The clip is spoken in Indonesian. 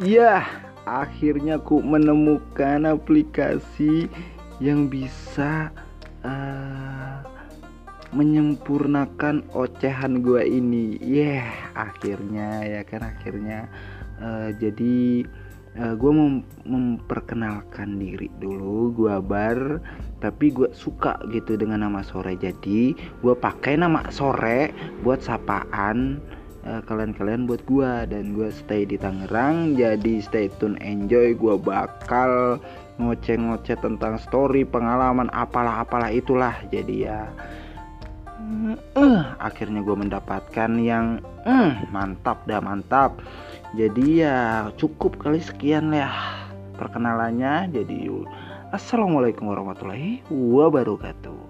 Ya, akhirnya ku menemukan aplikasi yang bisa uh, menyempurnakan ocehan gua ini. Yeah, akhirnya ya kan akhirnya uh, jadi uh, gua mau memperkenalkan diri dulu. Gua bar tapi gue suka gitu dengan nama sore jadi gue pakai nama sore buat sapaan uh, kalian-kalian buat gua. Dan gua stay di Tangerang jadi stay tune enjoy. Gua bakal ngoceh-ngoceh tentang story pengalaman apalah-apalah itulah. Jadi ya uh, akhirnya gue mendapatkan yang uh, mantap dah mantap. Jadi ya cukup kali sekian ya perkenalannya. Jadi assalamualaikum warahmatullahi wabarakatuh